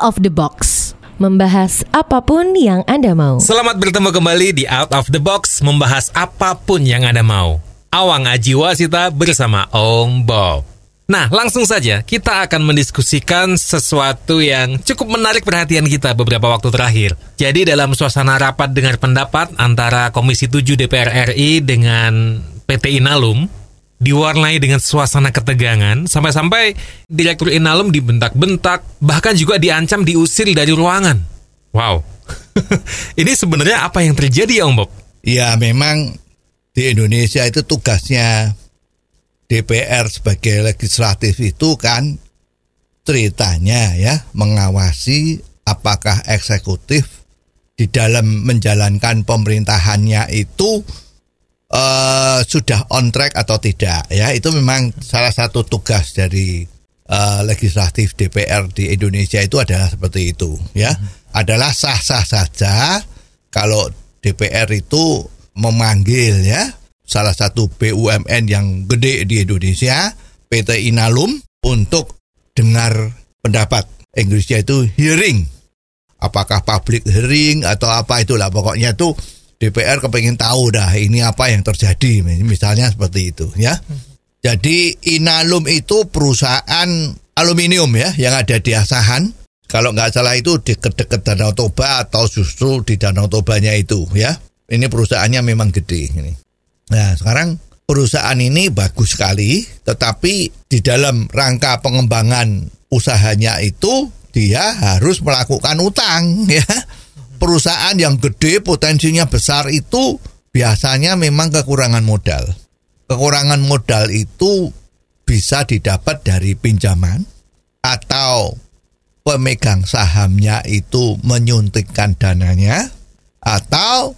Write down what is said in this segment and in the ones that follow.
of the Box. Membahas apa pun yang Anda mau. Selamat bertemu kembali di Out of the Box membahas apa pun yang Anda mau. Awang Aji Wasita bersama Om Bob. Nah, langsung saja kita akan mendiskusikan sesuatu yang cukup menarik perhatian kita beberapa waktu terakhir. Jadi dalam suasana rapat dengar pendapat antara Komisi 7 DPR RI dengan PT Inalum, diwarnai dengan suasana ketegangan sampai-sampai direktur Inalum dibentak-bentak bahkan juga diancam diusir dari ruangan. Wow. Ini sebenarnya apa yang terjadi ya Om Bob? Ya memang di Indonesia itu tugasnya DPR sebagai legislatif itu kan ceritanya ya mengawasi apakah eksekutif di dalam menjalankan pemerintahannya itu uh, sudah on track atau tidak ya. Itu memang salah satu tugas dari uh, legislatif DPR di Indonesia itu adalah seperti itu ya. Hmm. adalah sah-sah saja kalau DPR itu memanggil ya salah satu BUMN yang gede di Indonesia PT Inalum untuk dengar pendapat Inggrisnya itu hearing. Apakah public hearing atau apa itulah pokoknya itu DPR kepengen tahu dah ini apa yang terjadi misalnya seperti itu ya. Jadi Inalum itu perusahaan aluminium ya yang ada di Asahan. Kalau nggak salah itu di dekat Danau Toba atau justru di Danau Tobanya itu ya. Ini perusahaannya memang gede ini. Nah sekarang perusahaan ini bagus sekali, tetapi di dalam rangka pengembangan usahanya itu dia harus melakukan utang ya perusahaan yang gede potensinya besar itu biasanya memang kekurangan modal. Kekurangan modal itu bisa didapat dari pinjaman atau pemegang sahamnya itu menyuntikkan dananya atau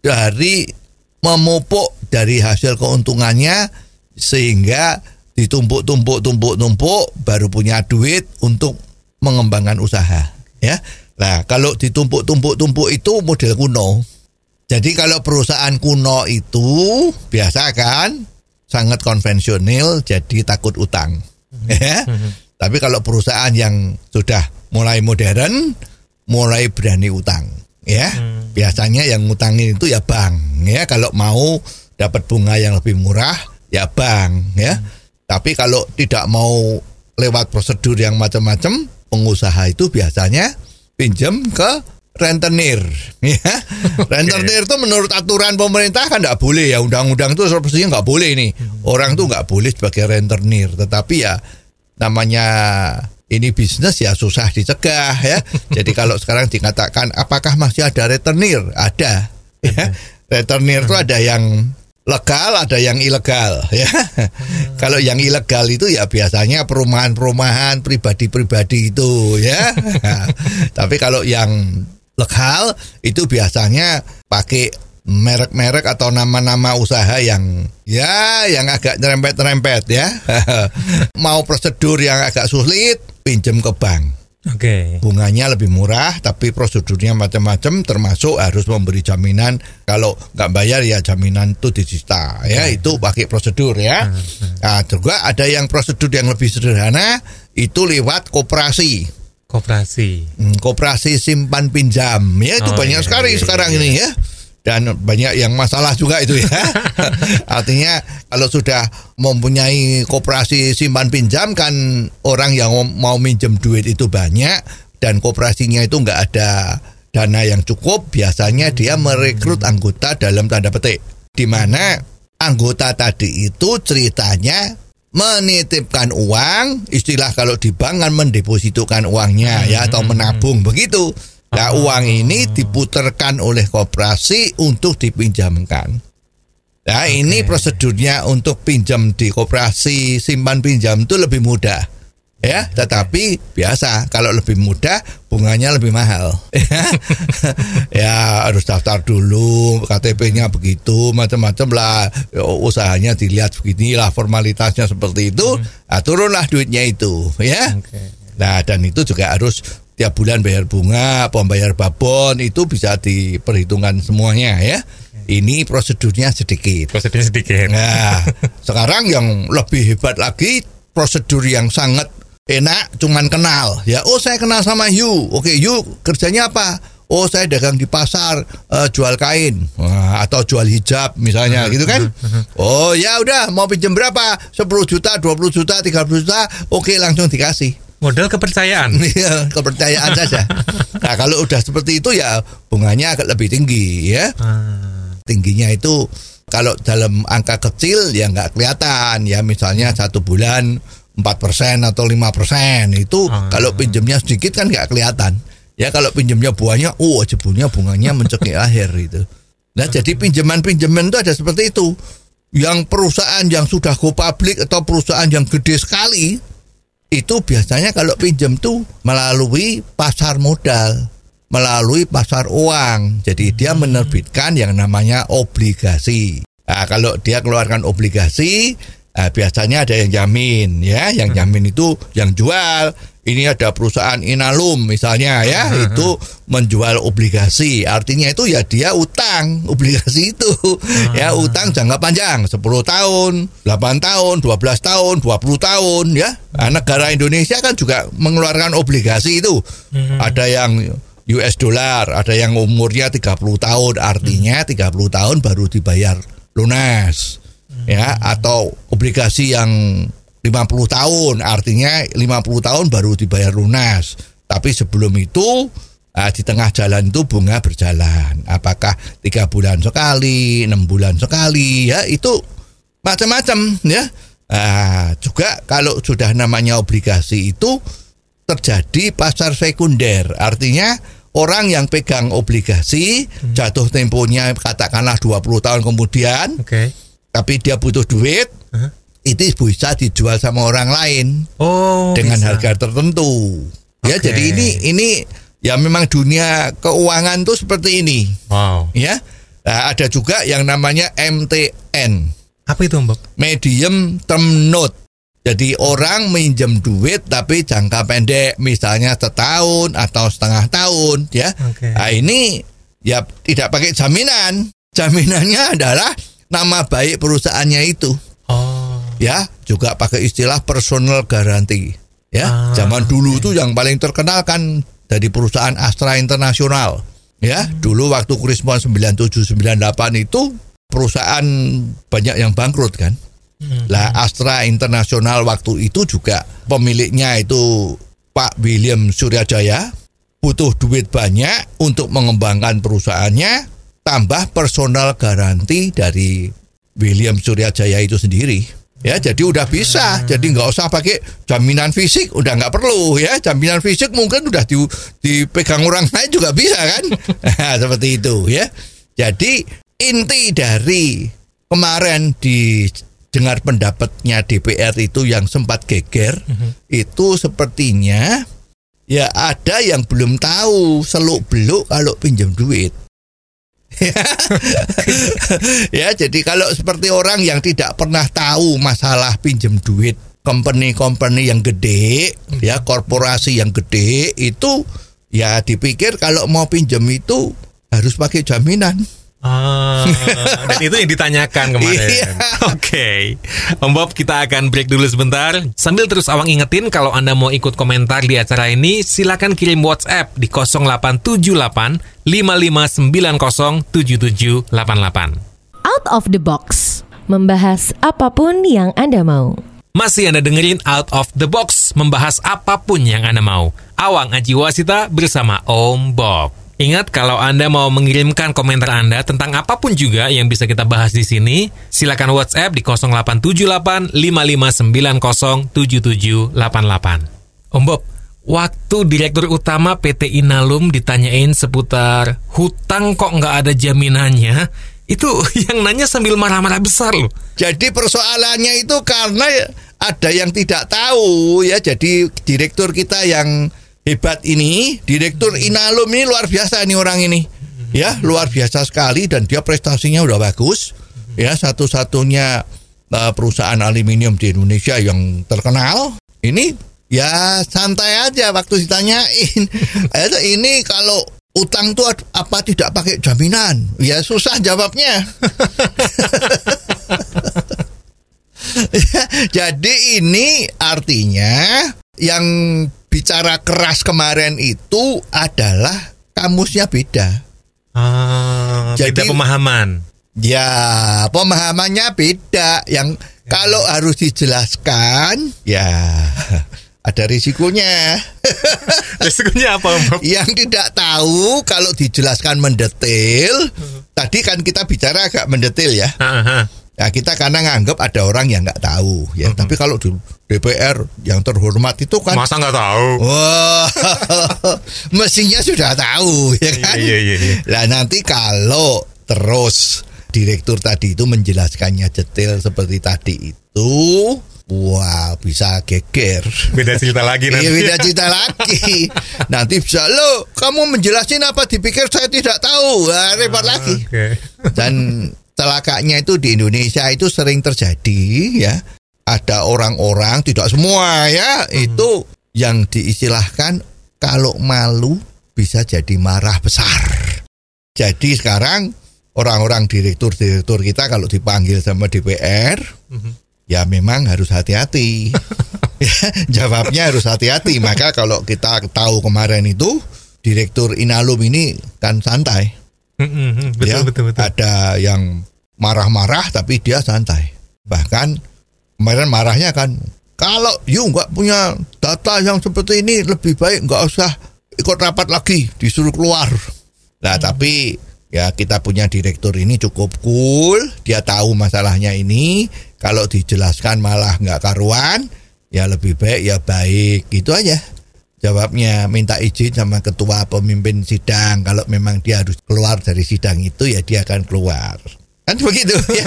dari memupuk dari hasil keuntungannya sehingga ditumpuk-tumpuk-tumpuk-tumpuk baru punya duit untuk mengembangkan usaha ya Nah, kalau ditumpuk-tumpuk-tumpuk itu model kuno. Jadi kalau perusahaan kuno itu biasa kan sangat konvensional jadi takut utang. Ya. Tapi kalau perusahaan yang sudah mulai modern mulai berani utang ya. Hmm. Biasanya yang ngutangin itu ya bank ya. Kalau mau dapat bunga yang lebih murah ya bank ya. Hmm. Tapi kalau tidak mau lewat prosedur yang macam-macam, pengusaha itu biasanya pinjam ke rentenir. Ya. Rentenir itu menurut aturan pemerintah kan nggak boleh ya. Undang-undang itu sepertinya nggak boleh nih orang tuh nggak boleh sebagai rentenir. Tetapi ya namanya ini bisnis ya susah dicegah ya. Jadi kalau sekarang dikatakan apakah masih ada rentenir? Ada. Ya. Rentenir itu ada yang legal ada yang ilegal ya. Hmm. Kalau yang ilegal itu ya biasanya perumahan-perumahan pribadi-pribadi itu ya. Tapi kalau yang legal itu biasanya pakai merek-merek atau nama-nama usaha yang ya yang agak nyerempet-nyerempet ya. Mau prosedur yang agak sulit pinjam ke bank. Oke. Okay. Bunganya lebih murah, tapi prosedurnya macam-macam, termasuk harus memberi jaminan kalau nggak bayar ya jaminan itu disita. Ya okay. itu pakai prosedur ya. Nah, juga ada yang prosedur yang lebih sederhana itu lewat koperasi. Koperasi. Hmm, koperasi simpan pinjam ya itu oh, banyak iya, sekali iya, sekarang iya. ini ya dan banyak yang masalah juga itu ya. Artinya kalau sudah mempunyai koperasi simpan pinjam kan orang yang mau minjem duit itu banyak dan koperasinya itu nggak ada dana yang cukup, biasanya dia merekrut anggota dalam tanda petik. Di mana anggota tadi itu ceritanya menitipkan uang, istilah kalau di bank kan mendepositokan uangnya ya atau menabung begitu. Nah, uang ini diputarkan oleh koperasi untuk dipinjamkan. Nah, okay. ini prosedurnya untuk pinjam di koperasi simpan pinjam itu lebih mudah. Ya, tetapi biasa kalau lebih mudah bunganya lebih mahal. ya, harus daftar dulu, KTP-nya begitu, macam-macam lah. Usahanya dilihat beginilah formalitasnya seperti itu, hmm. nah, turunlah duitnya itu, ya. Okay. Nah, dan itu juga harus tiap bulan bayar bunga, pembayar babon itu bisa diperhitungkan semuanya ya. Ini prosedurnya sedikit. Prosedurnya sedikit. Nah, sekarang yang lebih hebat lagi prosedur yang sangat enak cuman kenal ya oh saya kenal sama Yu oke Yu kerjanya apa oh saya dagang di pasar eh, jual kain Wah, atau jual hijab misalnya gitu kan oh ya udah mau pinjam berapa 10 juta 20 juta 30 juta oke langsung dikasih Modal kepercayaan. Iya, kepercayaan saja. Nah, kalau udah seperti itu ya bunganya agak lebih tinggi ya. Ah. Tingginya itu kalau dalam angka kecil ya nggak kelihatan ya misalnya satu bulan 4% atau 5% itu Ah. kalau pinjamnya sedikit kan nggak kelihatan. Ya kalau pinjamnya buahnya, oh jebulnya bunganya mencekik akhir itu. Nah jadi pinjaman-pinjaman itu ada seperti itu. Yang perusahaan yang sudah go public atau perusahaan yang gede sekali itu biasanya kalau pinjam tuh melalui pasar modal, melalui pasar uang. Jadi dia menerbitkan yang namanya obligasi. Nah, kalau dia keluarkan obligasi, ah, biasanya ada yang jamin ya, yang jamin itu yang jual. Ini ada perusahaan Inalum misalnya ya, itu menjual obligasi. Artinya itu ya dia utang obligasi itu. Ya utang jangka panjang 10 tahun, 8 tahun, 12 tahun, 20 tahun ya. Nah, negara Indonesia kan juga mengeluarkan obligasi itu. Ada yang US dollar, ada yang umurnya 30 tahun, artinya 30 tahun baru dibayar lunas. Ya, atau obligasi yang 50 tahun, artinya 50 tahun baru dibayar lunas. Tapi sebelum itu ah, di tengah jalan itu bunga berjalan. Apakah tiga bulan sekali, enam bulan sekali, ya itu macam-macam ya. Ah, juga kalau sudah namanya obligasi itu terjadi pasar sekunder. Artinya orang yang pegang obligasi jatuh temponya katakanlah 20 tahun kemudian Oke. tapi dia butuh duit Hah? Itu bisa dijual sama orang lain Oh. dengan bisa. harga tertentu. Ya, Oke. jadi ini ini ya memang dunia keuangan tuh seperti ini, Wow. ya. Nah, ada juga yang namanya MTN, Apa itu, Bob? medium term note. Jadi orang minjem duit tapi jangka pendek, misalnya setahun atau setengah tahun, ya. Oke. Nah, ini ya tidak pakai jaminan. Jaminannya adalah nama baik perusahaannya itu Oh. Ya juga pakai istilah personal guarantee. Ya Ah, zaman dulu tuh yang paling terkenal kan dari perusahaan Astra Internasional. Ya Hmm. dulu waktu Krismon 9798 itu perusahaan banyak yang bangkrut kan. Hmm. lah Astra Internasional waktu itu juga pemiliknya itu Pak William Suryajaya butuh duit banyak untuk mengembangkan perusahaannya tambah personal garanti dari William Suryajaya itu sendiri ya jadi udah bisa. Jadi nggak usah pakai jaminan fisik. Udah nggak perlu ya. Jaminan fisik mungkin udah di, dipegang orang lain juga bisa kan? Nah, seperti itu ya. Jadi inti dari kemarin di dengar pendapatnya DPR itu yang sempat geger itu sepertinya ya ada yang belum tahu seluk beluk kalau pinjam duit ya jadi kalau seperti orang yang tidak pernah tahu masalah pinjam duit company-company yang gede ya korporasi yang gede itu ya dipikir kalau mau pinjam itu harus pakai jaminan Ah, dan itu yang ditanyakan kemarin. Iya. Oke, Om Bob kita akan break dulu sebentar. Sambil terus awang ingetin kalau Anda mau ikut komentar di acara ini, silakan kirim WhatsApp di 0878 5590 7788. Out of the box. Membahas apa pun yang Anda mau. Masih Anda dengerin Out of the Box, membahas apa pun yang Anda mau. Awang Aji Wasita bersama Om Bob. Ingat kalau Anda mau mengirimkan komentar Anda tentang apa pun juga yang bisa kita bahas di sini, silakan WhatsApp di 0878 5590 7788. Om Bob, waktu Direktur Utama PT Inalum ditanyain seputar hutang kok nggak ada jaminannya, itu yang nanya sambil marah-marah besar loh. Jadi persoalannya itu karena ada yang tidak tahu ya. Jadi direktur kita yang hebat ini, direktur Inalum ini luar biasa nih orang ini. Ya, luar biasa sekali dan dia prestasinya udah bagus. Ya, satu-satunya uh, perusahaan aluminium di Indonesia yang terkenal. Ini ya santai aja waktu ditanyain. Eh, ini kalau utang tuh apa tidak pakai jaminan? Ya susah jawabnya. Jadi ini artinya yang bicara keras kemarin itu adalah kamusnya beda. Ah, beda Jadi- pemahaman. Ya, pemahamannya beda. Yang kalau harus dijelaskan, ya ada risikonya. Resikonya apa, yang tidak tahu kalau dijelaskan mendetail, tadi kan kita bicara agak mendetail ya. Ah, ah. Ya kita karena nganggap ada orang yang nggak tahu ya. Tapi kalau di DPR yang terhormat itu kan Masa nggak tahu? Wah, mestinya sudah tahu ya kan? Iya, iya, iya. Lah nanti kalau terus direktur tadi itu menjelaskannya detail seperti tadi itu, wah bisa geger. Beda cerita lagi nanti. Iya beda cerita lagi. Nanti bisa lo kamu menjelasin apa dipikir saya tidak tahu, Wah, repot lagi. Oke. Dan celakanya itu di Indonesia itu sering terjadi ya. Ada orang-orang tidak semua ya itu yang diistilahkan kalau malu bisa jadi marah besar. Jadi sekarang orang-orang direktur-direktur kita kalau dipanggil sama DPR ya memang harus hati-hati. Ya, jawabnya harus hati-hati. Maka kalau kita tahu kemarin itu direktur Inalum ini kan santai Mm, mm, mm. Betul, ya, betul, betul. Ada yang marah-marah tapi dia santai. Bahkan kemarin marahnya kan kalau you nggak punya data yang seperti ini lebih baik nggak usah ikut rapat lagi disuruh keluar. Nah tapi ya kita punya direktur ini cukup cool. Dia tahu masalahnya ini. Kalau dijelaskan malah nggak karuan, ya lebih baik ya baik gitu aja. Jawabnya minta izin sama ketua pemimpin sidang kalau memang dia harus keluar dari sidang itu ya dia akan keluar. Kan begitu ya.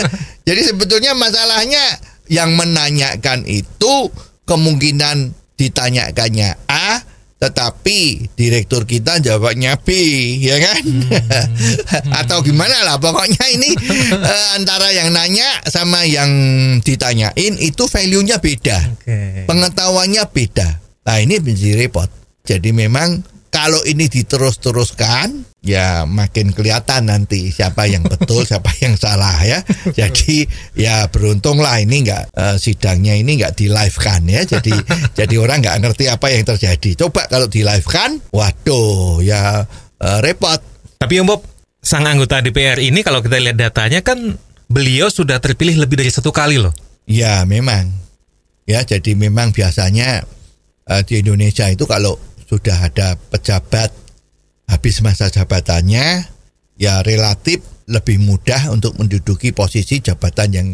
Jadi sebetulnya masalahnya yang menanyakan itu kemungkinan ditanyakannya A tetapi direktur kita jawabnya B ya kan atau gimana lah pokoknya ini eh, antara yang nanya sama yang ditanyain itu value-nya beda pengetahuannya beda. Nah ini menjadi repot. Jadi memang kalau ini diterus-teruskan, ya makin kelihatan nanti siapa yang betul, siapa yang salah ya. Jadi ya beruntunglah ini nggak eh, sidangnya ini nggak di live kan ya. Jadi jadi orang nggak ngerti apa yang terjadi. Coba kalau di live kan, waduh ya eh, repot. Tapi Om Bob, sang anggota DPR ini kalau kita lihat datanya kan beliau sudah terpilih lebih dari satu kali loh. Ya memang. Ya jadi memang biasanya eh, di Indonesia itu kalau sudah ada pejabat habis masa jabatannya ya relatif lebih mudah untuk menduduki posisi jabatan yang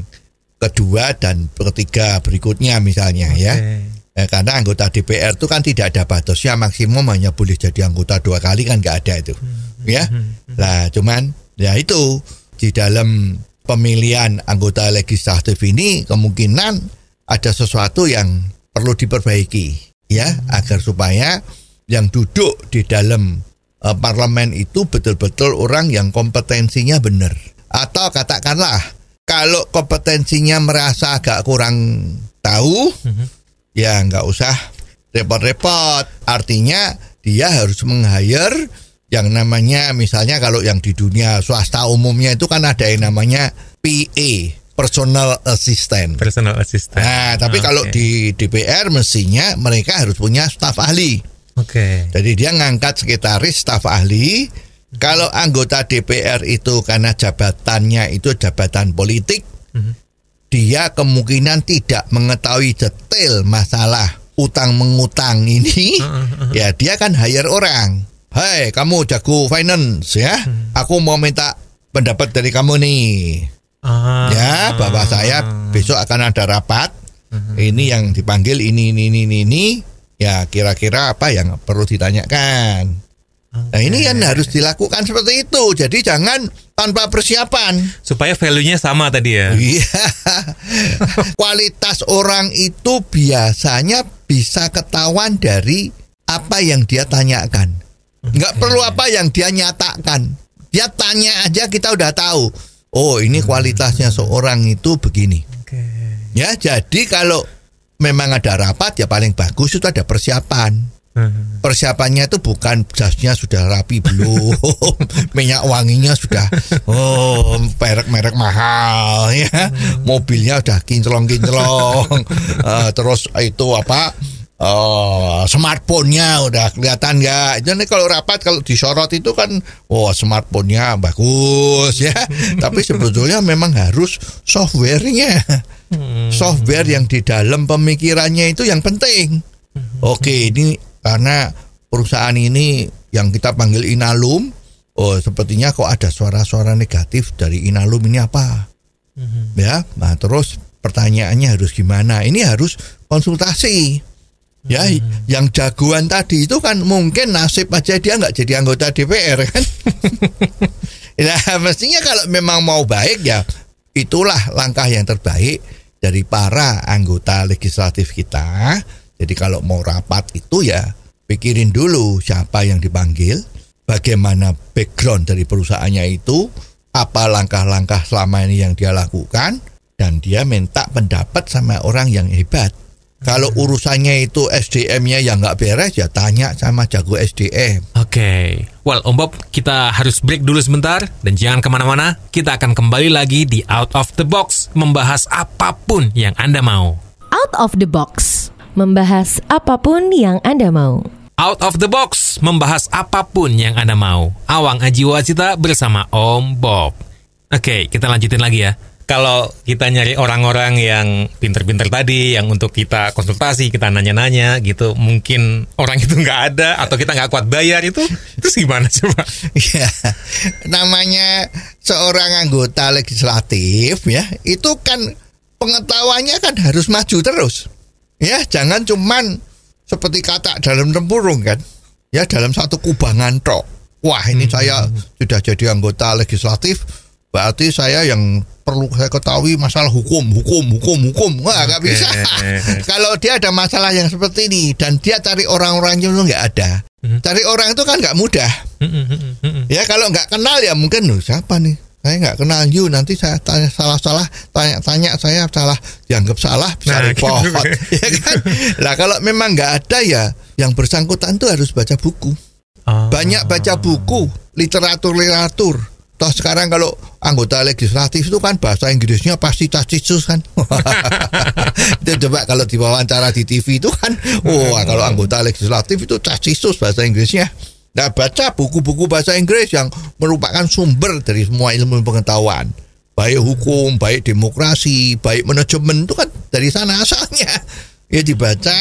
kedua dan ketiga berikutnya misalnya ya. Eh, karena anggota DPR itu kan tidak ada batasnya maksimum hanya boleh jadi anggota dua kali kan nggak ada itu ya. Lah cuman ya itu di dalam pemilihan anggota legislatif ini kemungkinan ada sesuatu yang perlu diperbaiki ya agar supaya yang duduk di dalam eh, parlemen itu betul-betul orang yang kompetensinya benar atau katakanlah kalau kompetensinya merasa agak kurang tahu ya nggak usah repot-repot. Artinya dia harus meng-hire yang namanya misalnya kalau yang di dunia swasta umumnya itu kan ada yang namanya PA, personal assistant. Personal assistant. Nah, tapi kalau Oke. di DPR mestinya mereka harus punya staf ahli. Oke. Jadi dia ngangkat sekretaris staf ahli. Kalau anggota DPR itu karena jabatannya itu jabatan politik, dia kemungkinan tidak mengetahui detail masalah utang mengutang ini. ya dia kan hire orang. Hai, kamu jago finance ya. Aku mau minta pendapat dari kamu nih. Ah. Ya, bapak saya besok akan ada rapat. Ini yang dipanggil ini ini ini ini. Ya, kira-kira apa yang perlu ditanyakan. Nah, ini kan harus dilakukan seperti itu. Jadi jangan tanpa persiapan. Supaya value-nya sama tadi ya. Iya. Kualitas orang itu biasanya bisa ketahuan dari apa yang dia tanyakan. Nggak perlu apa yang dia nyatakan. Dia tanya aja kita udah tahu. Oh, ini kualitasnya seorang itu begini. Oke. Ya, jadi kalau memang ada rapat ya paling bagus itu ada persiapan. Hmm. Persiapannya itu bukan jasnya sudah rapi belum, minyak wanginya sudah oh merek-merek mahal ya, mobilnya udah kinclong-kinclong, Eh, terus itu apa Oh, smartphone-nya udah kelihatan nggak? Jadi kalau rapat kalau disorot itu kan, oh smartphone-nya bagus ya. Tapi sebetulnya memang harus software-nya, software yang di dalam pemikirannya itu yang penting. Oke, ini karena perusahaan ini yang kita panggil Inalum, oh sepertinya kok ada suara-suara negatif dari Inalum ini apa? Ya, nah terus pertanyaannya harus gimana? Ini harus konsultasi. Ya, yang jagoan tadi itu kan mungkin nasib aja dia nggak jadi anggota DPR kan. nah, mestinya kalau memang mau baik ya itulah langkah yang terbaik dari para anggota legislatif kita. Jadi kalau mau rapat itu ya pikirin dulu siapa yang dipanggil, bagaimana background dari perusahaannya itu, apa langkah-langkah selama ini yang dia lakukan, dan dia minta pendapat sama orang yang hebat. Kalau urusannya itu SDM-nya yang nggak beres, ya tanya sama jago SDM. Oke, well Om Bob kita harus break dulu sebentar dan jangan ke mana-mana. Kita akan kembali lagi di Out of the Box membahas apa pun yang Anda mau. Out of the box. Membahas apa pun yang Anda mau. Out of the Box membahas apa pun yang Anda mau. Awang Ajiwacita bersama Om Bob. Oke, kita lanjutin lagi ya. Kalau kita nyari orang-orang yang pinter-pinter tadi, yang untuk kita konsultasi, kita nanya-nanya gitu, mungkin orang itu nggak ada atau kita nggak kuat bayar itu, itu gimana coba? Ya, namanya seorang anggota legislatif ya, itu kan pengetahuannya kan harus maju terus. Ya, jangan cuman seperti kata dalam tempurung kan. Ya, dalam satu kubangan tok. Wah, ini saya sudah jadi anggota legislatif, berarti saya yang perlu saya ketahui masalah hukum, hukum, hukum, hukum. Wah, nggak Oke. bisa. Kalau dia ada masalah yang seperti ini dan dia cari orang-orangnya itu nggak ada. Cari orang itu kan nggak mudah. Ya kalau nggak kenal ya mungkin loh siapa nih? Saya nggak kenal you nanti saya tanya salah-salah tanya-tanya saya salah dianggap salah bisa Nah, repot gitu. ya kan? Lah kalau memang nggak ada ya yang bersangkutan tuh harus baca buku. Oh. Banyak baca buku, literatur-literatur. Toh sekarang kalau anggota legislatif itu kan bahasa Inggrisnya pasti cacisus kan. itu coba kalau diwawancara di TV itu kan, wah kalau anggota legislatif itu cacisus bahasa Inggrisnya. Nah baca buku-buku bahasa Inggris yang merupakan sumber dari semua ilmu pengetahuan. Baik hukum, baik demokrasi, baik manajemen itu kan dari sana asalnya. Ya dibaca,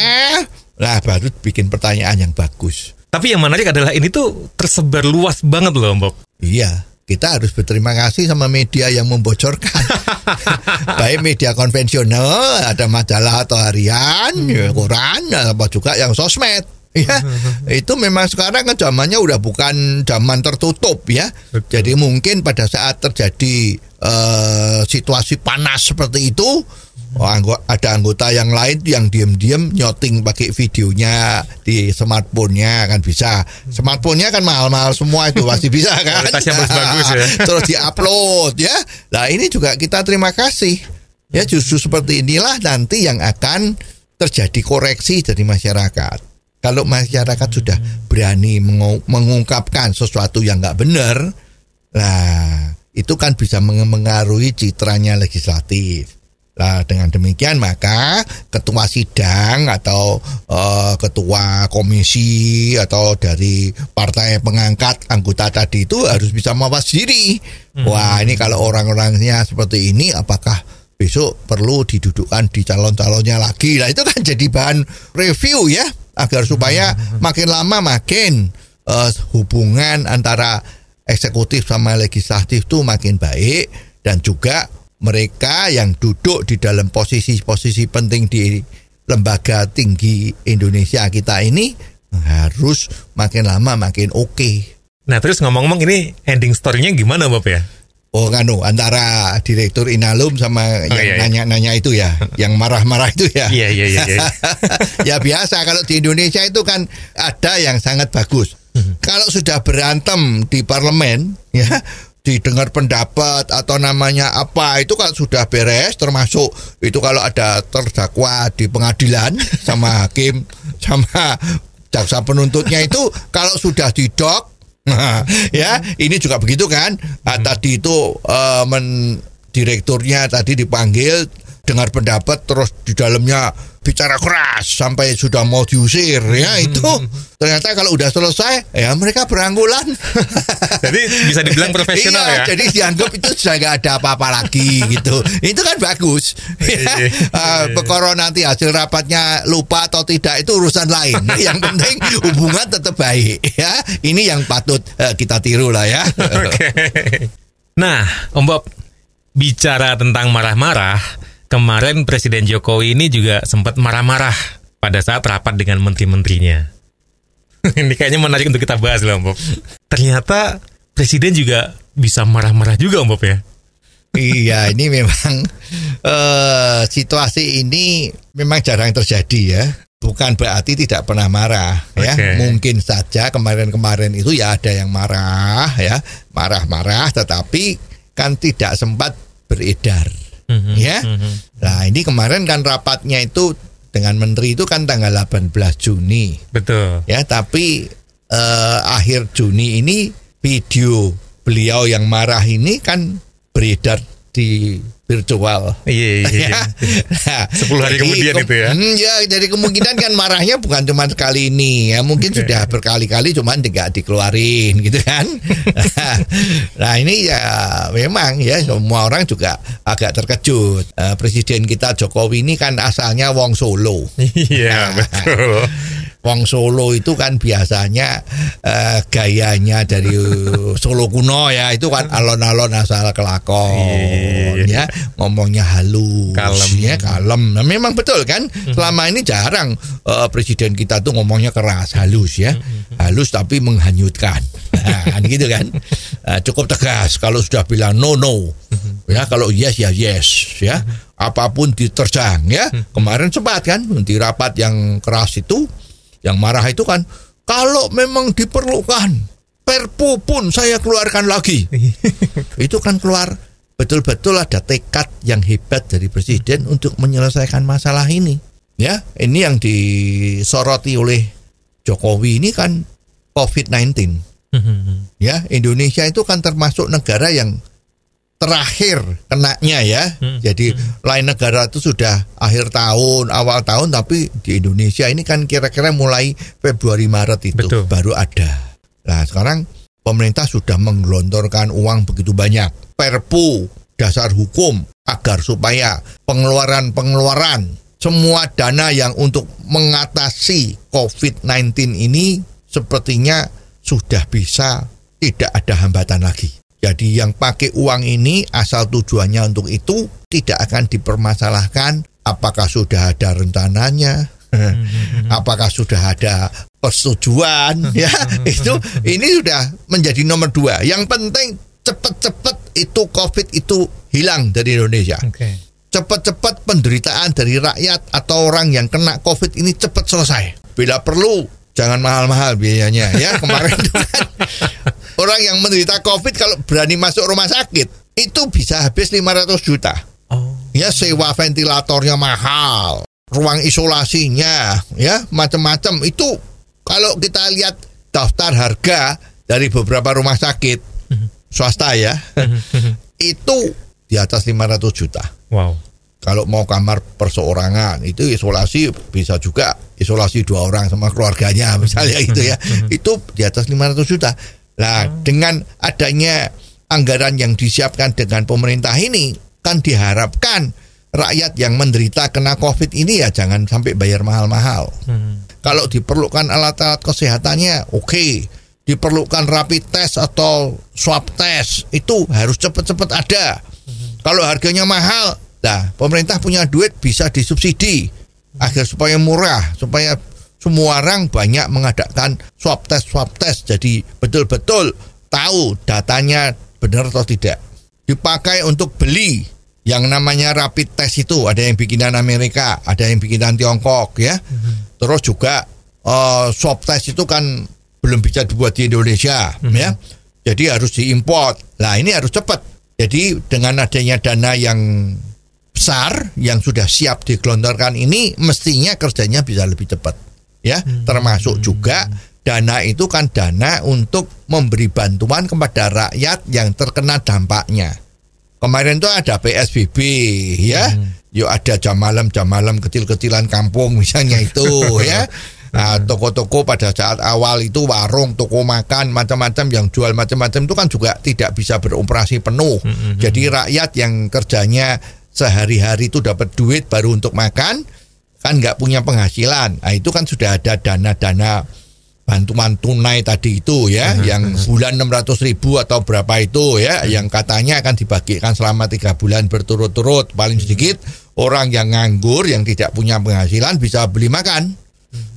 nah baru bikin pertanyaan yang bagus. Tapi yang menarik adalah ini tuh tersebar luas banget loh Om Bob. Iya, kita harus berterima kasih sama media yang membocorkan. Baik media konvensional, ada majalah atau harian, ya, koran, apa juga yang sosmed. Ya, itu memang sekarang kan zamannya udah bukan zaman tertutup ya. Jadi mungkin pada saat terjadi eh, situasi panas seperti itu, oh, anggo- ada anggota yang lain yang diam-diam nyoting pakai videonya di smartphone-nya kan bisa. Smartphone-nya kan mahal-mahal semua itu pasti bisa kan. Kualitasnya bagus-bagus ya. Terus diupload ya. Nah ini juga kita terima kasih. Ya justru seperti inilah nanti yang akan terjadi koreksi dari masyarakat. Kalau masyarakat sudah berani mengu- mengungkapkan sesuatu yang nggak benar, nah itu kan bisa meng- mengaruhi citranya legislatif. Nah, dengan demikian maka ketua sidang atau eh, ketua komisi atau dari partai pengangkat anggota tadi itu harus bisa mawas diri. Wah, ini kalau orang-orangnya seperti ini apakah besok perlu didudukkan di calon-calonnya lagi. Nah, itu kan jadi bahan review ya agar supaya makin lama makin eh, hubungan antara eksekutif sama legislatif itu makin baik dan juga mereka yang duduk di dalam posisi-posisi penting di lembaga tinggi Indonesia kita ini harus makin lama makin oke. Nah terus ngomong-ngomong ini ending story-nya gimana Bob ya? Oh kanu antara direktur Inalum sama yang iya, iya. nanya-nanya itu ya, yang marah-marah itu ya. Iya iya iya. iya. ya biasa kalau di Indonesia itu kan ada yang sangat bagus. Kalau sudah berantem di parlemen ya didengar pendapat atau namanya apa itu kalau sudah beres termasuk itu kalau ada terdakwa di pengadilan sama hakim sama jaksa penuntutnya itu kalau sudah didok ya, ini juga begitu kan? Ah, tadi itu eh, men direkturnya tadi dipanggil dengar pendapat terus di dalamnya bicara keras sampai sudah mau diusir. Ya itu ternyata kalau udah selesai ya mereka beranggulan. Jadi bisa dibilang profesional iya, ya. jadi dianggap itu sudah nggak ada apa-apa lagi gitu. Itu kan bagus. Ya. Iya, Ah, perkara nanti hasil rapatnya lupa atau tidak itu urusan lain. Yang penting hubungan tetap baik ya. Ini yang patut eh, kita tiru lah ya. Oke. Nah, Om Bob bicara tentang marah-marah, kemarin Presiden Jokowi ini juga sempat marah-marah pada saat rapat dengan menteri-menterinya. ini kayaknya menarik untuk kita bahas loh, Bob. Ternyata Presiden juga bisa marah-marah juga, Bob ya. iya, ini memang eh, situasi ini memang jarang terjadi ya. Bukan berarti tidak pernah marah ya. Oke. Mungkin saja kemarin-kemarin itu ya ada yang marah ya, marah-marah tetapi kan tidak sempat beredar. Mhm, Ya. mhm. Nah, ini kemarin kan rapatnya itu dengan menteri itu kan tanggal 18 Juni Betul. ya, tapi eh, akhir Juni ini video beliau yang marah ini kan beredar di virtual. Iya, iya, iya. Ya. Nah, 10 hari kemudian itu ya. Hmm, ya, jadi kemungkinan kan marahnya bukan cuma sekali ini ya, mungkin Oke. sudah berkali-kali cuman tidak dikeluarin gitu kan. nah, ini ya memang ya semua orang juga agak terkejut. Eh, Presiden kita Jokowi ini kan asalnya wong Solo. Iya, betul. Wong Solo itu kan biasanya eh, gayanya dari Solo kuno ya itu kan alon-alon asal kelakon Iya. ya. Ngomongnya halus Kalem. ya kalem. Nah, memang betul kan selama ini jarang eh, presiden kita tuh ngomongnya keras halus ya. Halus tapi menghanyutkan. Nah, kan gitu kan. Eh, cukup tegas kalau sudah bilang no no. Ya kalau yes ya yes ya. Apa pun diterjang ya. Kemarin sempat kan di rapat yang keras itu yang marah itu kan kalau memang diperlukan perpu pun saya keluarkan lagi. Itu kan keluar betul-betul ada tekad yang hebat dari presiden untuk menyelesaikan masalah ini. Ya ini yang disoroti oleh Jokowi ini kan COVID-19 Mhm. ya Indonesia itu kan termasuk negara yang terakhir kenanya ya Hmm. jadi lain negara itu sudah akhir tahun awal tahun tapi di Indonesia ini kan kira-kira mulai Februari Maret itu Betul. baru ada nah sekarang pemerintah sudah menggelontorkan uang begitu banyak perpu dasar hukum agar supaya pengeluaran-pengeluaran semua dana yang untuk mengatasi COVID-19 ini sepertinya sudah bisa tidak ada hambatan lagi. Jadi yang pakai uang ini asal tujuannya untuk itu tidak akan dipermasalahkan apakah sudah ada rencananya, apakah sudah ada persetujuan ya itu ini sudah menjadi nomor dua. Yang penting cepat-cepat itu COVID itu hilang dari Indonesia Oke. cepat-cepat penderitaan dari rakyat atau orang yang kena COVID ini cepat selesai. Bila perlu, jangan mahal-mahal biayanya ya. Kemarin itu kan orang yang menderita COVID kalau berani masuk rumah sakit itu bisa habis 500 juta. Oh. Ya sewa ventilatornya mahal, ruang isolasinya, ya macam-macam itu kalau kita lihat daftar harga dari beberapa rumah sakit swasta ya, itu di atas 500 juta. Wow. Kalau mau kamar perseorangan itu isolasi bisa juga isolasi dua orang sama keluarganya misalnya gitu ya. Itu di atas 500 juta. Nah, dengan adanya anggaran yang disiapkan dengan pemerintah ini kan diharapkan rakyat yang menderita kena Covid ini ya jangan sampai bayar mahal-mahal. Mhm. Kalau diperlukan alat-alat kesehatannya, oke. Diperlukan rapid test atau swab test itu harus cepat-cepat ada. Kalau harganya mahal, nah pemerintah punya duit bisa disubsidi agar supaya murah, supaya semua orang banyak mengadakan swab test swab test. Jadi betul-betul tahu datanya benar atau tidak. Dipakai untuk beli yang namanya rapid test itu ada yang bikinan Amerika, ada yang bikinan Tiongkok ya. Terus juga eh, swab test itu kan belum bisa dibuat di Indonesia ya. Jadi harus diimpor. Nah, ini harus cepat. Jadi dengan adanya dana yang besar yang sudah siap digelontorkan ini mestinya kerjanya bisa lebih cepat. Ya, termasuk juga dana itu kan dana untuk memberi bantuan kepada rakyat yang terkena dampaknya. kemarin tuh ada PSBB ya. Yuk ada jam malam jam malam kecil-kecilan kampung misalnya itu ya. Nah, toko-toko pada saat awal itu warung, toko makan, macam-macam yang jual macam-macam itu kan juga tidak bisa beroperasi penuh. Jadi rakyat yang kerjanya sehari-hari itu dapat duit baru untuk makan, kan nggak punya penghasilan. Nah, itu kan sudah ada dana-dana bantuan tunai tadi itu ya, yang bulan 600 ribu atau berapa itu ya, yang katanya akan dibagikan selama tiga bulan berturut-turut, paling sedikit orang yang nganggur, yang tidak punya penghasilan bisa beli makan.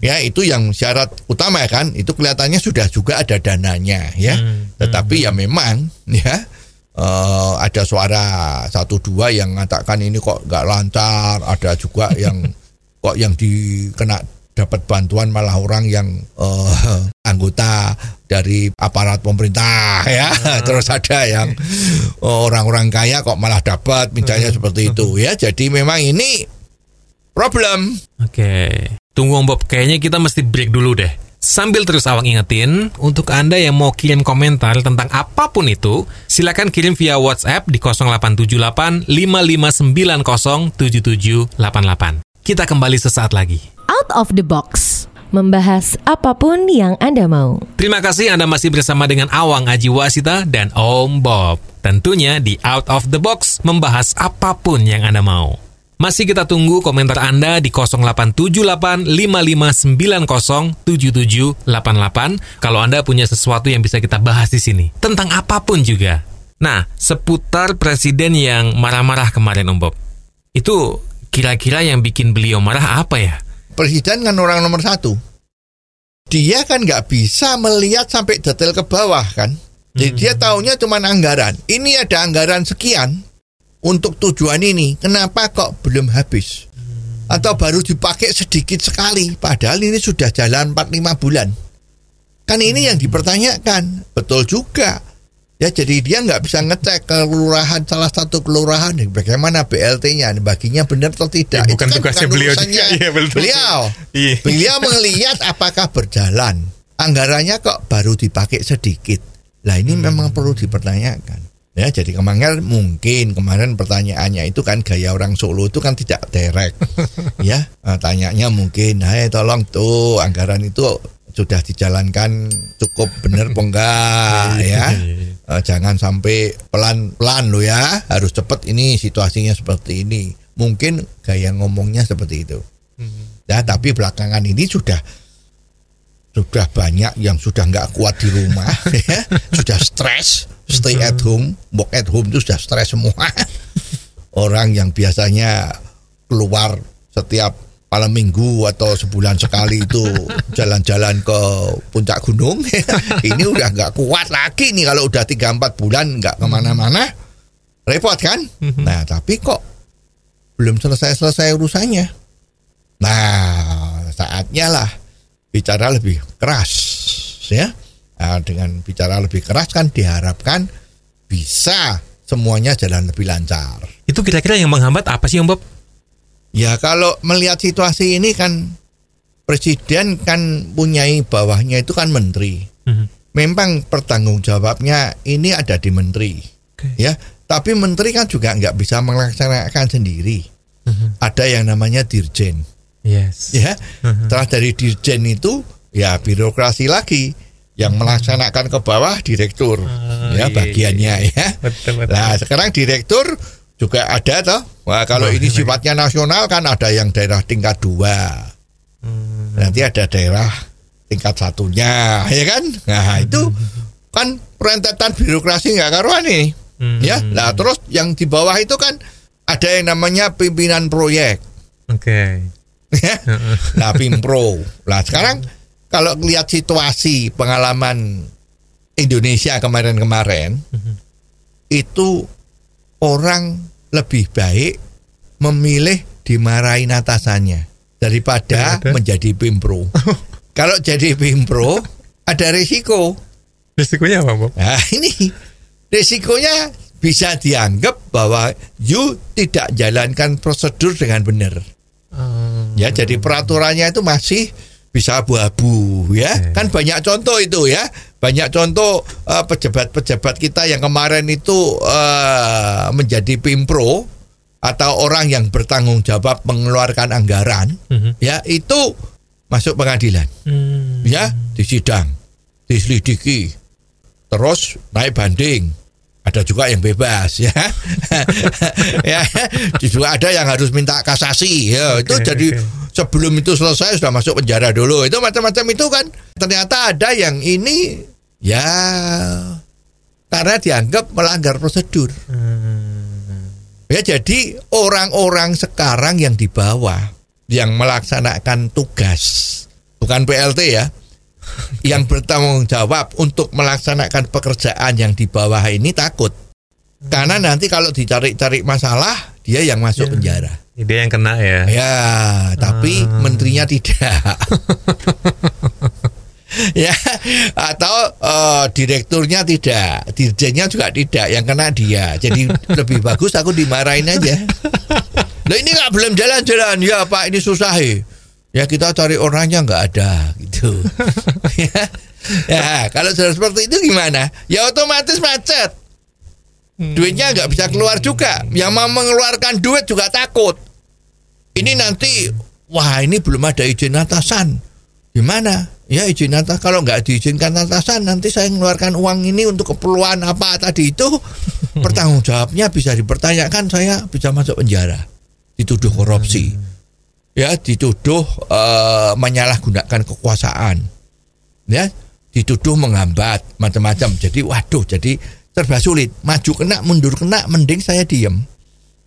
Ya itu yang syarat utama ya kan, itu kelihatannya sudah juga ada dananya ya, tetapi ya memang ya eh, ada suara satu dua yang mengatakan ini kok nggak lancar, ada juga yang kok yang dikena dapat bantuan malah orang yang eh, anggota dari aparat pemerintah ya. Terus ada yang orang-orang kaya kok malah dapat misalnya seperti itu ya. Jadi memang ini problem. Oke. Tunggu Om Bob, kayaknya kita mesti break dulu deh. Sambil terus awang ingetin, untuk Anda yang mau kirim komentar tentang apa pun itu, silakan kirim via WhatsApp di 0878 5590 7788. Kita kembali sesaat lagi. Out of the box. Membahas apa pun yang Anda mau. Terima kasih Anda masih bersama dengan Awang Aji Wasita dan Om Bob. Tentunya di Out of the Box membahas apa pun yang Anda mau. Masih kita tunggu komentar Anda di 0878 5590 7788 kalau Anda punya sesuatu yang bisa kita bahas di sini. Tentang apa pun juga. Nah, seputar presiden yang marah-marah kemarin Om Bob. Itu kira-kira yang bikin beliau marah apa ya? presiden kan orang nomor satu. Dia kan nggak bisa melihat sampai detail ke bawah kan? Jadi dia taunya cuma anggaran. Ini ada anggaran sekian untuk tujuan ini. Kenapa kok belum habis? Atau baru dipakai sedikit sekali padahal ini sudah jalan 4-5 bulan. Kan ini yang dipertanyakan. Betul juga ya jadi dia nggak bisa ngecek kelurahan salah satu kelurahan. Bagaimana BLT-nya baginya benar atau tidak? Ya, bukan Itu kan tugasnya bukan beliau juga. Iya, betul. beliau. Iya. beliau melihat apakah berjalan. Anggarannya kok baru dipakai sedikit. Lah ini memang perlu dipertanyakan. Ya jadi kemarin mungkin. Kemarin pertanyaannya itu kan gaya orang Solo itu kan tidak direct ya Eh, tanyanya mungkin hai tolong tuh anggaran itu sudah dijalankan cukup benar apa enggak? Ya Eh, jangan sampai pelan-pelan lo ya. Harus cepat ini situasinya seperti ini. Mungkin gaya ngomongnya seperti itu. Ya tapi belakangan ini sudah sudah banyak yang sudah nggak kuat di rumah ya. Sudah stres. Stay at home. Work at home itu sudah stres semua. Orang yang biasanya keluar setiap malam minggu atau sebulan sekali itu jalan-jalan ke puncak gunung. Ini udah nggak kuat lagi nih kalau udah 3-4 bulan nggak ke mana-mana. Repot kan? Nah tapi kok belum selesai-selesai urusannya. Nah saatnya lah bicara lebih keras ya. Nah, dengan bicara lebih keras kan diharapkan bisa semuanya jalan lebih lancar. Itu kira-kira yang menghambat apa sih Om Bob? Ya kalau melihat situasi ini kan presiden kan punyai bawahnya itu kan menteri. Mhm. Memang pertanggung jawabnya ini ada di menteri, Oke. ya. Tapi menteri kan juga nggak bisa melaksanakan sendiri. Ada yang namanya dirjen, Yes. ya. Setelah dari dirjen itu ya birokrasi lagi yang melaksanakan ke bawah direktur, Ah, ya iya, bagiannya iya, ya. Betul, betul. Nah sekarang direktur juga ada toh. Wah kalau ini sifatnya nasional kan ada yang daerah tingkat dua. Nanti ada daerah tingkat satunya, ya kan? Nah itu kan perentetan birokrasi nggak karuan nih. Hmm. Ya, nah terus yang di bawah itu kan ada yang namanya pimpinan proyek. Oke. ya. Nah, Pimpro. Nah, sekarang kalau lihat situasi pengalaman Indonesia kemarin-kemarin itu orang lebih baik memilih dimarahin atasannya daripada Daripada? menjadi Pimpro. kalau jadi Pimpro ada risiko. Risikonya apa Bob? Nah, ini risikonya bisa dianggap bahwa you tidak jalankan prosedur dengan benar. Ya, jadi peraturannya itu masih bisa abu-abu ya. Oke. Kan banyak contoh itu ya. Banyak contoh eh, pejabat-pejabat kita yang kemarin itu eh, menjadi pimpro atau orang yang bertanggung jawab mengeluarkan anggaran, Mhm. ya itu masuk pengadilan, Hmm. ya disidang, diselidiki, terus naik banding. Ada juga yang bebas ya, ya juga ada yang harus minta kasasi ya itu Oke, jadi oke. sebelum itu selesai sudah masuk penjara dulu itu macam-macam itu kan ternyata ada yang ini ya. Karena dianggap melanggar prosedur. Hmm. ya jadi orang-orang sekarang yang di bawah yang melaksanakan tugas bukan PLT ya yang bertanggung jawab untuk melaksanakan pekerjaan yang di bawah ini takut. Karena nanti kalau dicari-cari masalah dia yang masuk penjara. Dia yang kena ya. Ya, tapi menterinya tidak. ya, atau eh, direkturnya tidak, dirjennya juga tidak, yang kena dia. Jadi lebih bagus aku dimarahin aja. Lah ini nggak belum jalan-jalan ya Pak, ini susah ya. Ya kita cari orangnya nggak ada gitu. ya. ya, kalau sudah seperti itu gimana? Ya otomatis macet. Duitnya nggak bisa keluar juga. Yang mau mengeluarkan duit juga takut. Ini nanti, wah ini belum ada izin atasan. Gimana? Ya izin atas. Kalau nggak diizinkan atasan nanti saya mengeluarkan uang ini untuk keperluan apa tadi itu. Pertanggung jawabnya bisa dipertanyakan. Saya bisa masuk penjara. Dituduh korupsi. Ya dituduh eh, menyalahgunakan kekuasaan. Ya dituduh menghambat macam-macam. Jadi waduh jadi serba sulit. Maju kena mundur kena mending saya diem.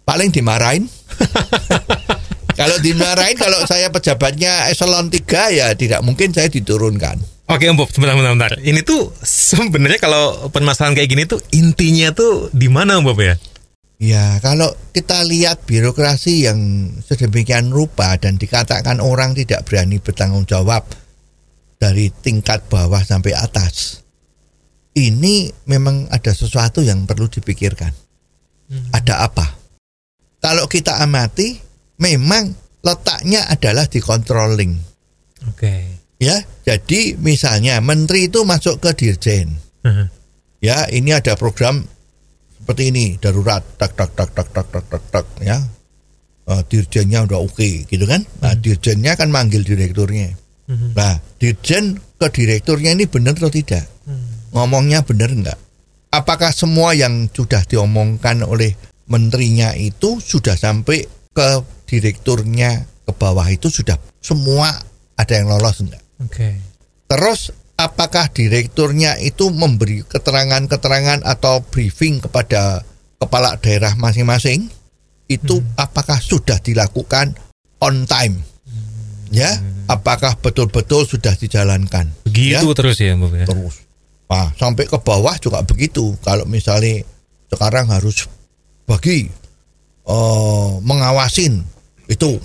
Paling dimarahin kalau dimarahin kalau saya pejabatnya eselon 3 ya tidak mungkin saya diturunkan Oke Om Bob, sebentar, sebentar, sebentar. Ini tuh sebenarnya kalau permasalahan kayak gini tuh intinya tuh di mana Om Bob ya? Ya, kalau kita lihat birokrasi yang sedemikian rupa dan dikatakan orang tidak berani bertanggung jawab dari tingkat bawah sampai atas, ini memang ada sesuatu yang perlu dipikirkan. Ada apa? Kalau kita amati, memang letaknya adalah di controlling. Oke. Okay. Ya, jadi misalnya menteri itu masuk ke dirjen. Uh -huh. Ya, ini ada program seperti ini darurat tak tak tak tak tak tak tak, tak ya. Uh, dirjennya udah oke okay, gitu kan. Uh -huh. Nah, hmm. dirjennya kan manggil direkturnya. Uh -huh. Nah, dirjen ke direkturnya ini benar atau tidak? Uh -huh. Ngomongnya benar enggak? Apakah semua yang sudah diomongkan oleh menterinya itu sudah sampai ke direkturnya ke bawah itu sudah semua ada yang lolos enggak Oke. Terus apakah direkturnya itu memberi keterangan-keterangan atau briefing kepada kepala daerah masing-masing? Itu apakah sudah dilakukan on time? Ya, apakah betul-betul sudah dijalankan? Begitu Ya, terus ya ya. terus. Nah, sampai ke bawah juga begitu. Kalau misalnya sekarang harus bagi eh, mengawasin itu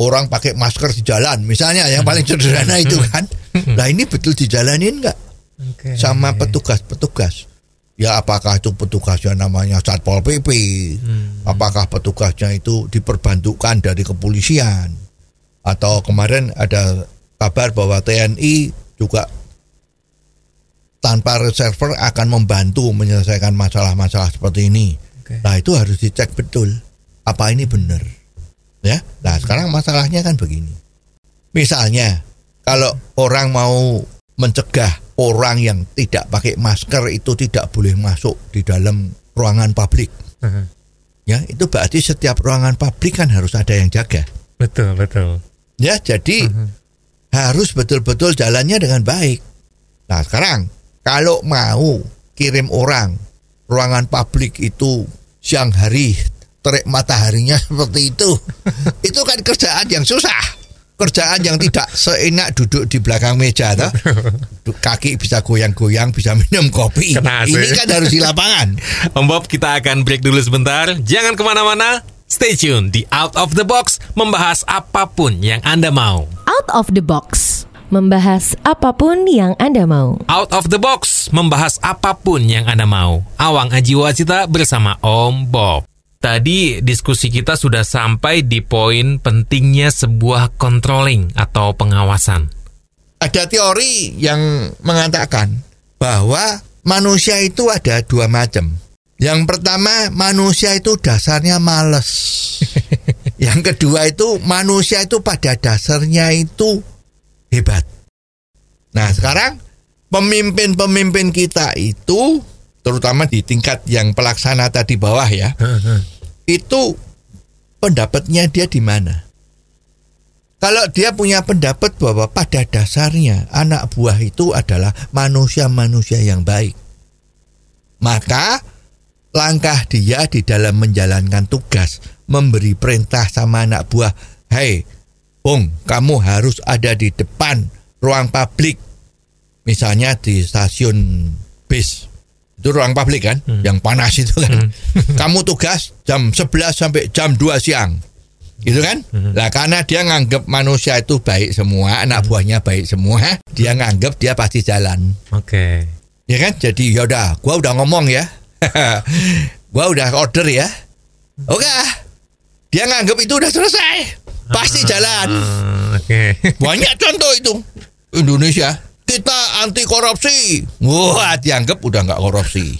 orang pakai masker di jalan, misalnya yang paling sederhana itu kan. Nah ini betul dijalanin nggak Oke. sama petugas-petugas? Ya apakah itu petugasnya namanya satpol pp? Apakah petugasnya itu diperbantukan dari kepolisian? Atau kemarin ada kabar bahwa TNI juga tanpa reserver akan membantu menyelesaikan masalah-masalah seperti ini. Oke. Nah itu harus dicek betul apa ini benar. Ya, nah sekarang masalahnya kan begini. Misalnya kalau orang mau mencegah orang yang tidak pakai masker itu tidak boleh masuk di dalam ruangan publik, ya itu berarti setiap ruangan publik kan harus ada yang jaga. Betul, betul. Ya, jadi harus betul-betul jalannya dengan baik. Nah, sekarang kalau mau kirim orang ruangan publik itu siang hari terik mataharinya seperti itu, itu kan kerjaan yang susah. Kerjaan yang tidak seenak duduk di belakang meja toh. Kaki bisa goyang-goyang, bisa minum kopi. Kena AC. Ini kan harus di lapangan. Om Bob, kita akan break dulu sebentar. Jangan ke mana-mana. Stay tune di Out of the Box membahas apa pun yang Anda mau. Out of the box. Membahas apa pun yang Anda mau. Out of the Box membahas apa pun yang Anda mau. Awang Ajiwacita bersama Om Bob. Tadi diskusi kita sudah sampai di poin pentingnya sebuah controlling atau pengawasan. Ada teori yang mengatakan bahwa manusia itu ada dua macam. Yang pertama, manusia itu dasarnya males. Yang kedua itu manusia itu pada dasarnya itu hebat. Nah, sekarang pemimpin-pemimpin kita itu terutama di tingkat yang pelaksana tadi bawah ya. itu pendapatnya dia di mana? Kalau dia punya pendapat bahwa pada dasarnya anak buah itu adalah manusia-manusia yang baik, maka langkah dia di dalam menjalankan tugas memberi perintah sama anak buah, "Hei, Bung, kamu harus ada di depan ruang publik." Misalnya di stasiun bis. Itu ruang publik kan, yang panas itu kan. kamu tugas jam 11 sampai jam 2 siang. Gitu kan? Lah karena dia nganggap manusia itu baik semua, anak buahnya baik semua, dia nganggap dia pasti jalan. Oke. Ya kan? Jadi ya udah, gua udah ngomong ya. gua udah order ya. Oke. Dia nganggap itu udah selesai. Pasti jalan. Ah, Oke. Banyak contoh itu. Indonesia kita anti korupsi. Wah, dianggap udah nggak korupsi.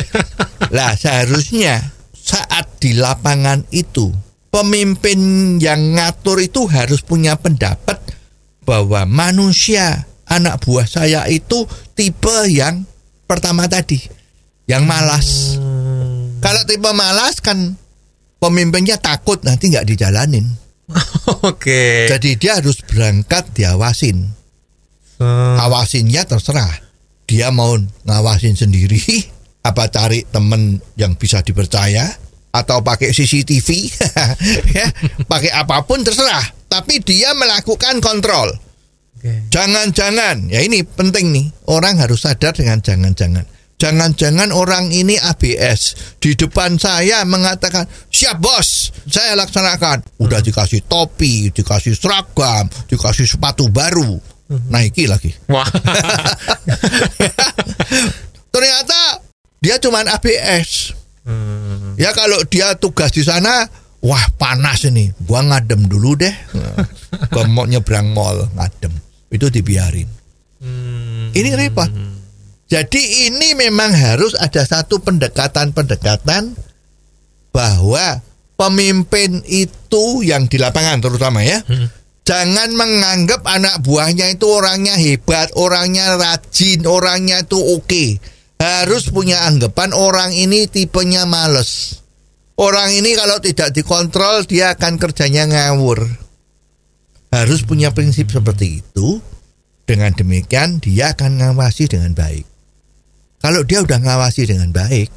lah seharusnya saat di lapangan itu pemimpin yang ngatur itu harus punya pendapat bahwa manusia anak buah saya itu tipe yang pertama tadi yang malas. Kalau tipe malas kan pemimpinnya takut nanti nggak dijalanin. Oke. Jadi dia harus berangkat diawasin. Hmm. Awasinnya terserah. Dia mau ngawasin sendiri apa cari temen yang bisa dipercaya atau pakai CCTV ya, pakai apa pun terserah. Tapi dia melakukan kontrol. Oke. Jangan-jangan, ya ini penting nih. Orang harus sadar dengan jangan-jangan. Jangan-jangan orang ini ABS di depan saya mengatakan siap bos, saya laksanakan. Udah dikasih topi, dikasih seragam, dikasih sepatu baru, Nike lagi. Wah. Ternyata dia cuman ABS. Hmm. Ya kalau dia tugas di sana, wah panas ini, gua ngadem dulu deh. Gua mau nyebrang mall ngadem, itu dibiarin. Hmm. Ini repot. Jadi ini memang harus ada satu pendekatan-pendekatan bahwa pemimpin itu yang di lapangan terutama ya. Jangan menganggap anak buahnya itu orangnya hebat, orangnya rajin, orangnya itu oke. Harus punya anggapan orang ini tipenya males. Orang ini kalau tidak dikontrol dia akan kerjanya ngawur. Harus punya prinsip seperti itu. Dengan demikian dia akan ngawasi dengan baik. Kalau dia udah ngawasi dengan baik,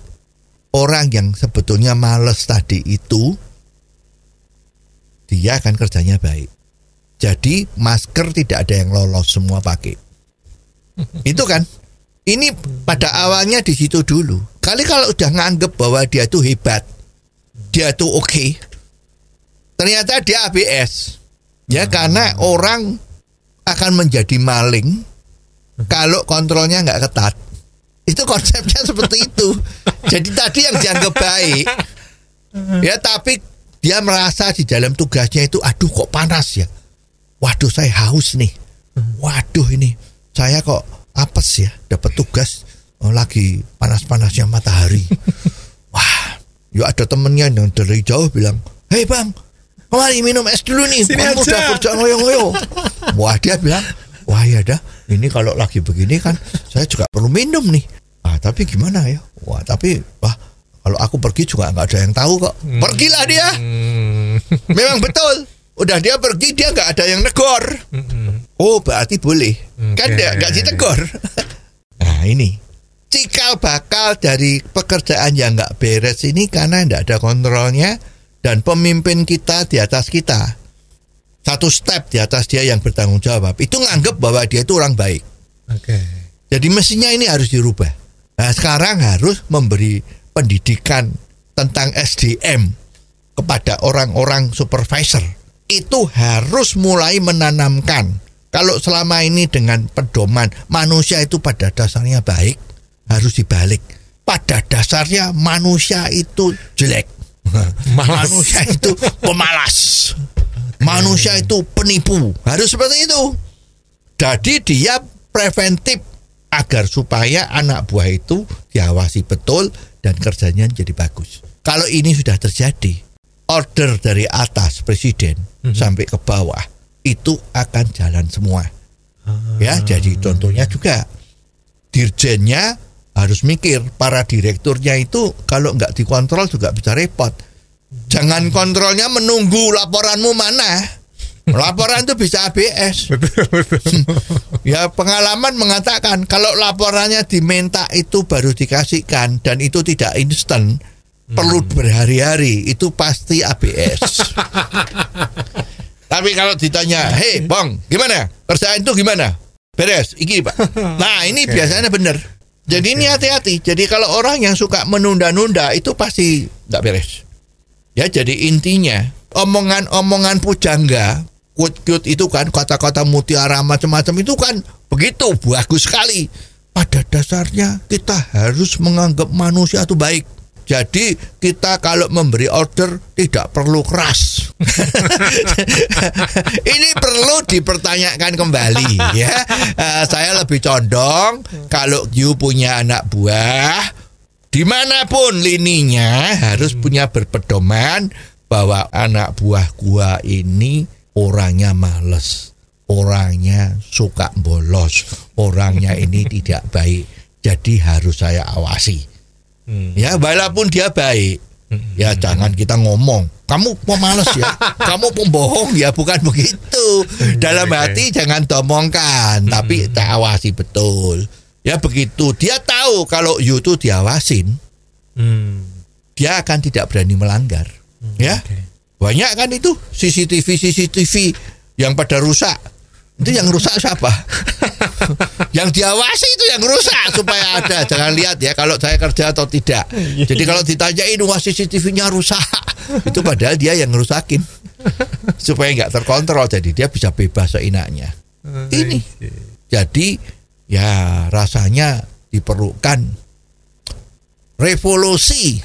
orang yang sebetulnya males tadi itu dia akan kerjanya baik. Jadi masker tidak ada yang lolos semua pakai. Itu kan. Ini pada awalnya di situ dulu. Kali kalau udah nganggep bahwa dia tuh hebat, dia tuh oke. Ternyata dia ABS. Ya karena orang akan menjadi maling kalau kontrolnya nggak ketat. Itu konsepnya seperti itu. Jadi tadi yang dianggap baik, ya tapi dia merasa di dalam tugasnya itu, aduh kok panas ya. Waduh saya haus nih. Waduh ini saya kok apes ya. Dapat tugas oh, lagi panas-panasnya matahari. Wah, yuk ada temennya yang dari jauh bilang, hei bang, kemari minum es dulu nih. Sini Kamu aja." udah kerja ngoyo-ngoyo. Wah dia bilang, wah ya dah. Ini kalau lagi begini kan saya juga perlu minum nih. Ah tapi gimana ya? Wah tapi wah kalau aku pergi juga nggak ada yang tahu kok. Pergilah dia. Hmm. Memang betul. Udah dia pergi dia nggak ada yang negor. Oh berarti boleh. Kan Oke. dia nggak ditegor. nah ini cikal bakal dari pekerjaan yang nggak beres ini karena nggak ada kontrolnya dan pemimpin kita di atas kita satu step di atas dia yang bertanggung jawab itu nganggep bahwa dia itu orang baik. Oke. Jadi mestinya ini harus dirubah. Nah sekarang harus memberi pendidikan tentang SDM kepada orang-orang supervisor. Itu harus mulai menanamkan. Kalau selama ini dengan pedoman manusia itu pada dasarnya baik, harus dibalik. Pada dasarnya manusia itu jelek. Malas. Manusia itu pemalas. Manusia itu penipu. Harus seperti itu. Jadi dia preventif agar supaya anak buah itu diawasi betul dan kerjanya jadi bagus. Kalau ini sudah terjadi, order dari atas presiden sampai ke bawah itu akan jalan semua. Ya, jadi contohnya juga dirjennya harus mikir para direkturnya itu kalau nggak dikontrol juga bisa repot. Jangan kontrolnya menunggu laporanmu mana. Laporan itu bisa ABS. ya pengalaman mengatakan kalau laporannya diminta itu baru dikasihkan dan itu tidak instan, perlu berhari-hari itu pasti ABS. Tapi kalau ditanya, hei bang, gimana kerjaan itu gimana? Beres, iki pak. Nah ini biasanya benar. Jadi ini hati-hati. Jadi kalau orang yang suka menunda-nunda itu pasti nggak beres. Ya jadi intinya omongan-omongan pujangga, quote-quote itu kan kata-kata mutiara macam-macam itu kan begitu bagus sekali. Pada dasarnya kita harus menganggap manusia itu baik. Jadi kita kalau memberi order tidak perlu keras. Ini perlu dipertanyakan kembali ya. Eh, saya lebih condong kalau you punya anak buah di mana pun lininya harus punya berpedoman bahwa anak buah gua ini orangnya males, orangnya suka bolos, orangnya ini tidak baik. Jadi harus saya awasi. Ya, walaupun dia baik, ya jangan kita ngomong. Kamu pemalas ya, kamu pembohong ya, bukan begitu. Dalam oke. hati jangan domongkan, tapi tak awasi betul. Ya begitu. Dia tahu kalau you itu diawasin, Hmm. dia akan tidak berani melanggar. Ya, oke. banyak kan itu CCTV CCTV yang pada rusak. Itu yang rusak siapa? yang diawasi itu yang rusak supaya ada. Jangan lihat ya kalau saya kerja atau tidak. Jadi kalau ditanyain wah CCTV-nya rusak, itu padahal dia yang ngerusakin. supaya nggak terkontrol jadi dia bisa bebas seenaknya. Ini. Jadi ya rasanya diperlukan revolusi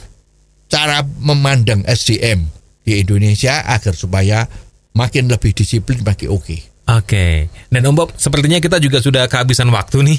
cara memandang SDM di Indonesia agar supaya makin lebih disiplin makin oke. Oke, dan Om Bob, sepertinya kita juga sudah kehabisan waktu nih.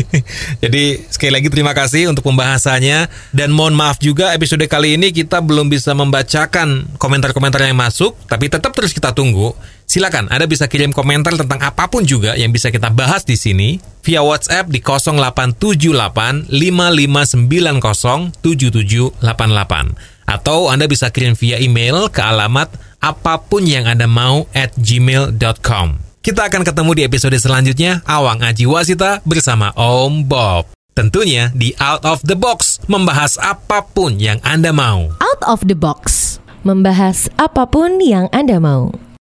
Jadi sekali lagi terima kasih untuk pembahasannya dan mohon maaf juga episode kali ini kita belum bisa membacakan komentar-komentar yang masuk, tapi tetap terus kita tunggu. Silakan, Anda bisa kirim komentar tentang apa pun juga yang bisa kita bahas di sini via WhatsApp di 0878 5590 7788 atau Anda bisa kirim via email ke alamat apa pun yang Anda mau at gmail.com. Kita akan ketemu di episode selanjutnya, Awang Aji Wasita bersama Om Bob. Tentunya di Out of the Box, membahas apa pun yang Anda mau. Out of the box. Membahas apa pun yang Anda mau.